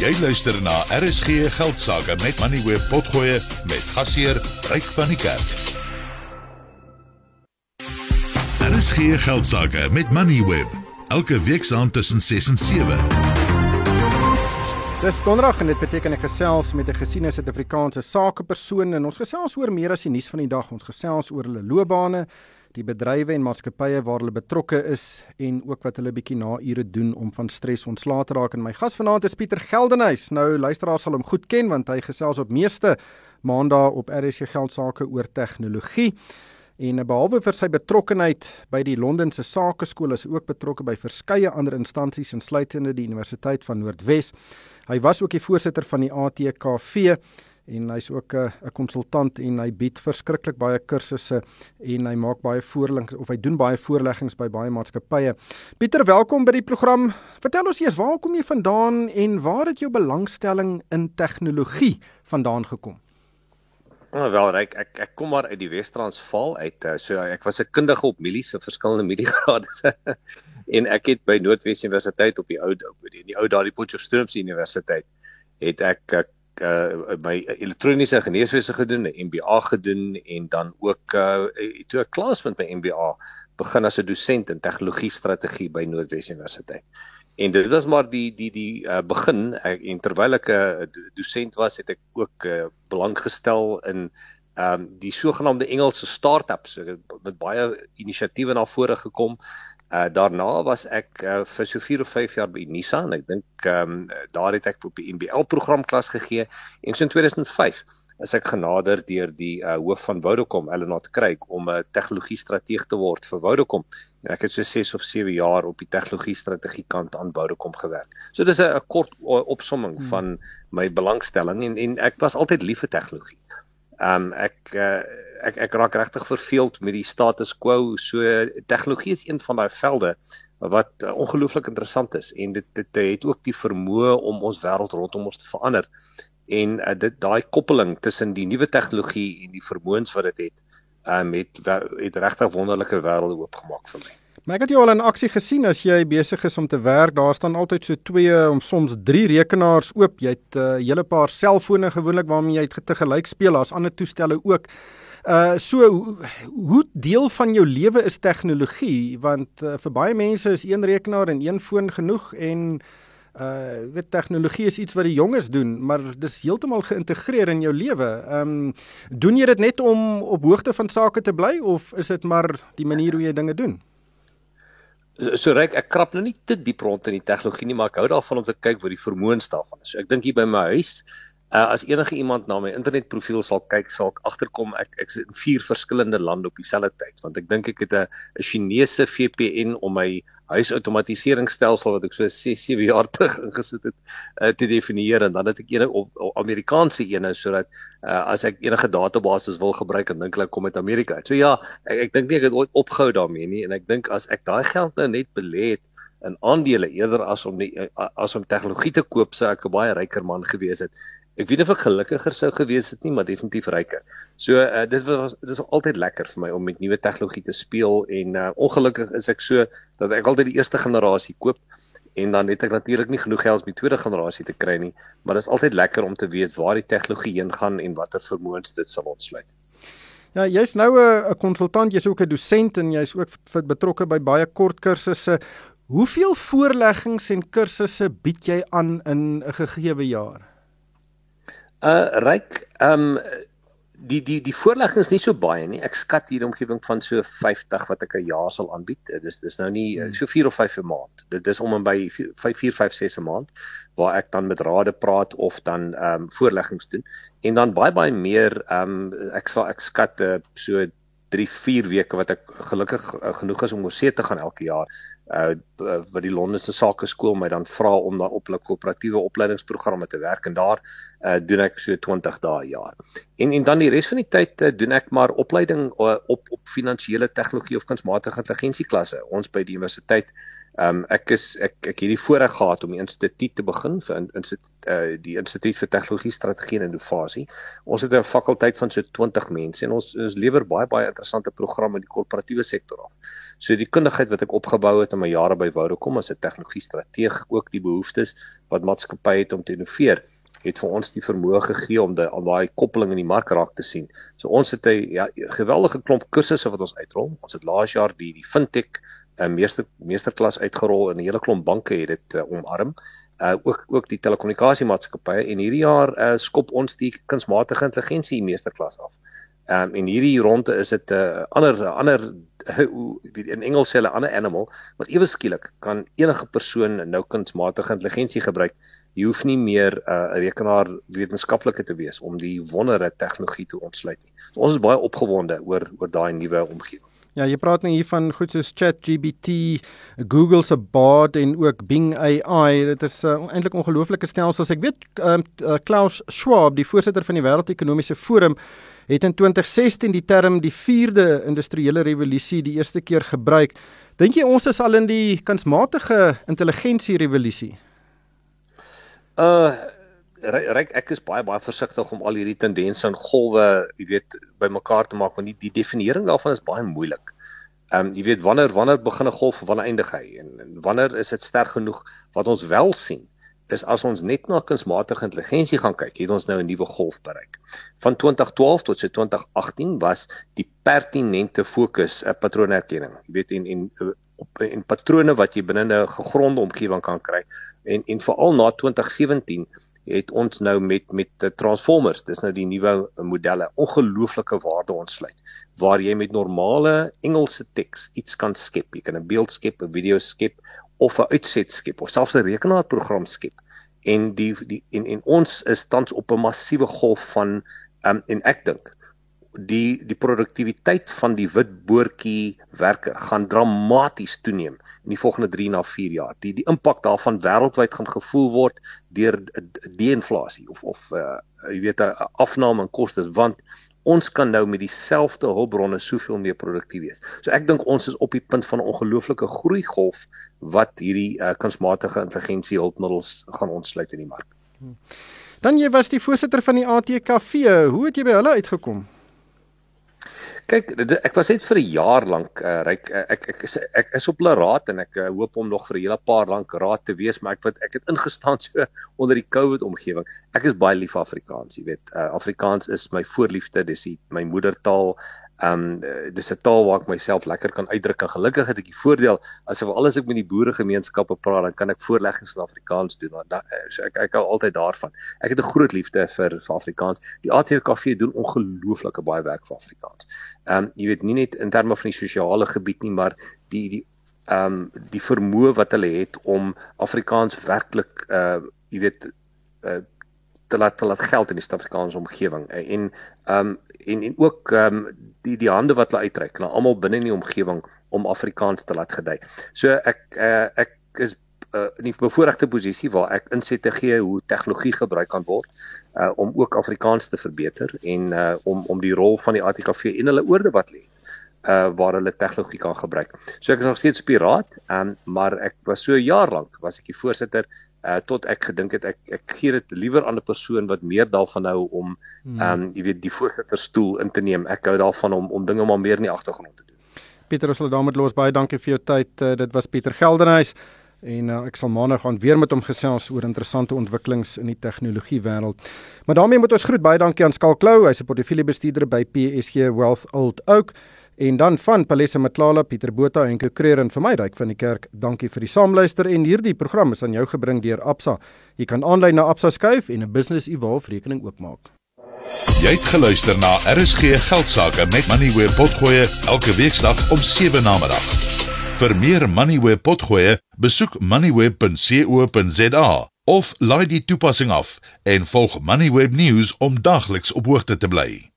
Jy luister na RSG Geldsaake met Money Web Potgoe met gasheer Ryk van die Kerk. RSG Geldsaake met Money Web elke week saand tussen 6 en 7. Dis donderdag en dit beteken ek gesels met 'n gesiene Suid-Afrikaanse sakepersoon en ons gesels oor meer as die nuus van die dag. Ons gesels oor hulle loopbane die bedrywe en maatskappye waar hulle betrokke is en ook wat hulle bietjie na ure doen om van stres ontslae te raak. En my gas vanaand is Pieter Geldenhuys. Nou luisteraars sal hom goed ken want hy gesels op meeste maandag op RSC Geldsaake oor tegnologie. En behalwe vir sy betrokkeheid by die Londense Sakeskool is hy ook betrokke by verskeie ander instansies insluitende die Universiteit van Noordwes. Hy was ook die voorsitter van die ATKV en hy's ook 'n 'n konsultant en hy bied verskriklik baie kursusse en hy maak baie voorleggings of hy doen baie voorleggings by baie maatskappye. Pieter, welkom by die program. Vertel ons eers waar kom jy vandaan en waar het jou belangstelling in tegnologie vandaan gekom? Oh, wel, ek ek ek kom maar uit die Wes-Transvaal uit. Uh, so ek was 'n kundige op milies, se verskillende miliegrade. en ek het by Noordwes Universiteit op die ou die, die ou daardie Potchefstroomse Universiteit het ek, ek uh my elektroniese geneeswese gedoen, 'n MBA gedoen en dan ook uh toe ek klaar is met my MBA begin as 'n dosent in tegnologie strategie by Noordwes Universiteit. En dit was maar die die die uh begin. Ek, en terwyl ek 'n uh, dosent was, het ek ook uh, belang gestel in ehm um, die sogenaamde Engelse startups. Met baie inisiatiewe na vore gekom Uh daarna was ek uh, vir so 4 of 5 jaar by Nissan. Ek dink ehm um, daar het ek op die MBL program klas gegee en so in 2005 is ek genader deur die uh, hoof van Vodacom, Eleanor Kreek, om 'n uh, tegnologie strateeg te word vir Vodacom. En ek het so 6 of 7 jaar op die tegnologie strategie kant aan Vodacom gewerk. So dis 'n kort opsomming hmm. van my belangstelling en en ek was altyd lief vir tegnologie. Ehm um, ek uh, ek ek raak regtig verveeld met die status quo. So tegnologie is een van daai velde wat uh, ongelooflik interessant is en dit dit het ook die vermoë om ons wêreld rondom ons te verander. En uh, dit daai koppeling tussen die nuwe tegnologie en die vermoëns wat dit het, um, het het regtig wonderlike wêrelde oopgemaak vir my. Maar ek het jou al in aksie gesien as jy besig is om te werk. Daar staan altyd so twee om soms 3 rekenaars oop. Jy het 'n uh, hele paar selfone gewoonlik waarmee jy te gelyk speel. Daar's ander toestelle ook. Uh so hoe deel van jou lewe is tegnologie want uh, vir baie mense is een rekenaar en een foon genoeg en uh weet tegnologie is iets wat die jonges doen maar dis heeltemal geïntegreer in jou lewe. Ehm um, doen jy dit net om op hoogte van sake te bly of is dit maar die manier hoe jy dinge doen? So reg ek krap nou nie te diep rond in die tegnologie nie maar ek hou daarvan om te kyk wat die vermoëns daarvan is. So ek dink hier by my huis Uh, as enige iemand na my internetprofiel sal kyk, sal ek agterkom ek ek sit in vier verskillende lande op dieselfde tyd, want ek dink ek het 'n 'n Chinese VPN om my huisautomatiseringsstelsel wat ek so 6 7 jaar terug ingesit het uh, te definieer en dan het ek een op, op Amerikaanse ene sodat uh, as ek enige databasis wil gebruik en dink ek kom uit Amerika. So ja, ek ek dink nie ek het ooit opgehou daarmee nie en ek dink as ek daai geld nou net belê het in aandele eerder as om die, as om tegnologie te koop sou ek 'n baie ryker man gewees het ek weet of ek gelukkiger sou gewees het nie, maar definitief ryker. So uh, dit was dit is altyd lekker vir my om met nuwe tegnologie te speel en uh, ongelukkig is ek so dat ek altyd die eerste generasie koop en dan het ek natuurlik nie genoeg geld om die tweede generasie te kry nie, maar dit is altyd lekker om te weet waar die tegnologie heen gaan en watter vermoëns dit sal ontsluit. Ja, jy's nou 'n konsultant, jy's ook 'n dosent en jy's ook betrokke by baie kort kursusse. Hoeveel voorleggings en kursusse bied jy aan in 'n gegeewe jaar? Uh ryk, ehm um, die die die voorlegging is nie so baie nie. Ek skat hier 'n omgewing van so 50 wat ek 'n jaar sal aanbied. Dis dis nou nie hmm. so 4 of 5 'n maand. Dit is om en by 5 4 5 6 'n maand waar ek dan met rade praat of dan ehm um, voorleggings doen. En dan baie baie meer ehm um, ek sal ek skat uh, so 3 4 weke wat ek gelukkig uh, genoeg is om oor see te gaan elke jaar uh wat die Londense Sake Skool my dan vra om daar op 'n koöperatiewe opleidingsprogramme te werk en daar uh doen ek so 20 dae 'n jaar. En en dan die res van die tyd uh, doen ek maar opleiding uh, op op finansiële tegnologie of kunsmatige intelligensie klasse. Ons by die universiteit Ehm um, ek is ek ek hierdie voorreg gehad om die instituut te begin vir in, in uh, die instituut vir tegnologie strategie en innovasie. Ons het 'n fakulteit van so 20 mense en ons ons lewer baie baie interessante programme in die korporatiewe sektor af. So die kundigheid wat ek opgebou het in my jare by Vodacom as 'n tegnologie strateeg, ook die behoeftes wat maatskappye het om te innoveer het vir ons die vermoë gegee om daai koppeling in die mark raak te sien. So ons het 'n ja, geweldige klomp kursusse wat ons uitrol. Ons het laas jaar die die fintech 'n uh, meester meesterklas uitgerol en 'n hele klomp banke het dit uh, omarm. Uh ook ook die telekommunikasiemaatskappye en hierdie jaar uh, skop ons die kunsmatige intelligensie meesterklas af. Um, en hierdie ronde is dit 'n uh, ander ander in Engels sê hulle ander animal wat ewe skielik kan enige persoon nou kunsmatige intelligensie gebruik. Jy hoef nie meer 'n uh, rekenaar wetenskaplike te wees om die wondere tegnologie te ontsluit nie. So, ons is baie opgewonde oor oor daai nuwe omgewing. Ja, jy praat nou hier van goed soos ChatGPT, Google se Bard en ook Bing AI. Dit is uh, eintlik ongelooflike stelsels. Ek weet um, Klaus Schwab, die voorsitter van die Wêreldekonomiese Forum, het in 2016 die term die 4de industriële revolusie die eerste keer gebruik. Dink jy ons is al in die kunsmatige intelligensie revolusie? Uh Ryk ek is baie baie versigtig om al hierdie tendense en golwe, jy weet, bymekaar te maak want die, die definiering daarvan is baie moeilik. Ehm um, jy weet wanneer wanneer begin 'n golf wanneer eindig hy en, en wanneer is dit sterk genoeg wat ons wel sien is as ons net na kunsmatige intelligensie gaan kyk, het ons nou 'n nuwe golf bereik. Van 2012 tot so 2018 was die pertinente fokus 'n patroonerkenning. Jy weet en en op en patrone wat jy binne 'n gegronde omgewing kan kry en en veral na 2017 het ons nou met met transformers dis nou die nuwe modelle ongelooflike waarde ontsluit waar jy met normale Engelse teks iets kan skep jy kan 'n beeld skep 'n video skep of 'n uitset skep of selfs 'n rekenaarprogram skep en die die en en ons is tans op 'n massiewe golf van um, en ek dink die die produktiwiteit van die wit boortjie werker gaan dramaties toeneem in die volgende 3 na 4 jaar. Die die impak daarvan wêreldwyd gaan gevoel word deur die-inflasie of of uh, jy weet 'n afname in kostes want ons kan nou met dieselfde hulpbronne soveel meer produktief wees. So ek dink ons is op die punt van 'n ongelooflike groeigolf wat hierdie uh, kunsmatige intelligensie hulpmiddels gaan ontsluit in die mark. Dan jy was die voorsitter van die ATKV. Hoe het jy by hulle uitgekom? Kyk, ek was net vir 'n jaar lank uh, ryk uh, ek ek is ek is op hulle raad en ek uh, hoop om nog vir 'n hele paar lank raad te wees, maar ek wat ek het ingestaan so onder die COVID omgewing. Ek is baie lief vir Afrikaans, jy weet. Uh, Afrikaans is my voorliefde, dis die, my moedertaal. Um dis 'n taal waar ek myself lekker kan uitdruk. En gelukkig het ek die voordeel as ek alles ek met die boeregemeenskappe praat, dan kan ek voorleggings in Afrikaans doen. Want da, so ek ek hou altyd daarvan. Ek het 'n groot liefde vir vir Afrikaans. Die ATKV doen ongelooflike baie werk vir Afrikaans. Um jy weet nie net in terme van die sosiale gebied nie, maar die die um die vermoë wat hulle het om Afrikaans werklik uh jy weet uh te laat te laat geld in die Suid-Afrikaanse omgewing en ehm um, en en ook ehm um, die die hande wat hulle uitreik na almal binne in die omgewing om Afrikaans te laat gedei. So ek uh, ek is uh, in 'n bevoordeelde posisie waar ek insette gee hoe tegnologie gebruik kan word uh, om ook Afrikaans te verbeter en uh, om om die rol van die ATKV en hulle oorde wat lê uh waar hulle tegnologie kan gebruik. So ek is nog steeds piraat, um, maar ek was so jaar lank was ek die voorsitter uh tot ek gedink het ek ek gee dit liewer aan 'n persoon wat meer daarvan hou om hmm. ehm um, jy weet die voorsitterstoel in te neem. Ek hou daarvan om om dinge maar meer in die agtergrond te doen. Pieter, ons sal daarmee los baie dankie vir jou tyd. Uh, dit was Pieter Geldenhuys en uh, ek sal maandag gaan weer met hom gesels oor interessante ontwikkelings in die tegnologie wêreld. Maar daarmee moet ons groet baie dankie aan Skalk Klou, hy's 'n portefeuljebestuurder by PSG Wealth Old Oak. En dan van Palesa Matlala, Pieter Botha en Kokreer en vir my ryk van die kerk. Dankie vir die saamluister en hierdie program is aan jou gebring deur Absa. Jy kan aanlyn na Absa skuif en 'n Business Evolve rekening oopmaak. Jy het geluister na RSG Geldsaake met Money where potgoe elke weeksdag om 7 na middag. Vir meer Money where potgoe, besoek moneyweb.co.za of laai die toepassing af en volg Moneyweb News om dagliks op hoogte te bly.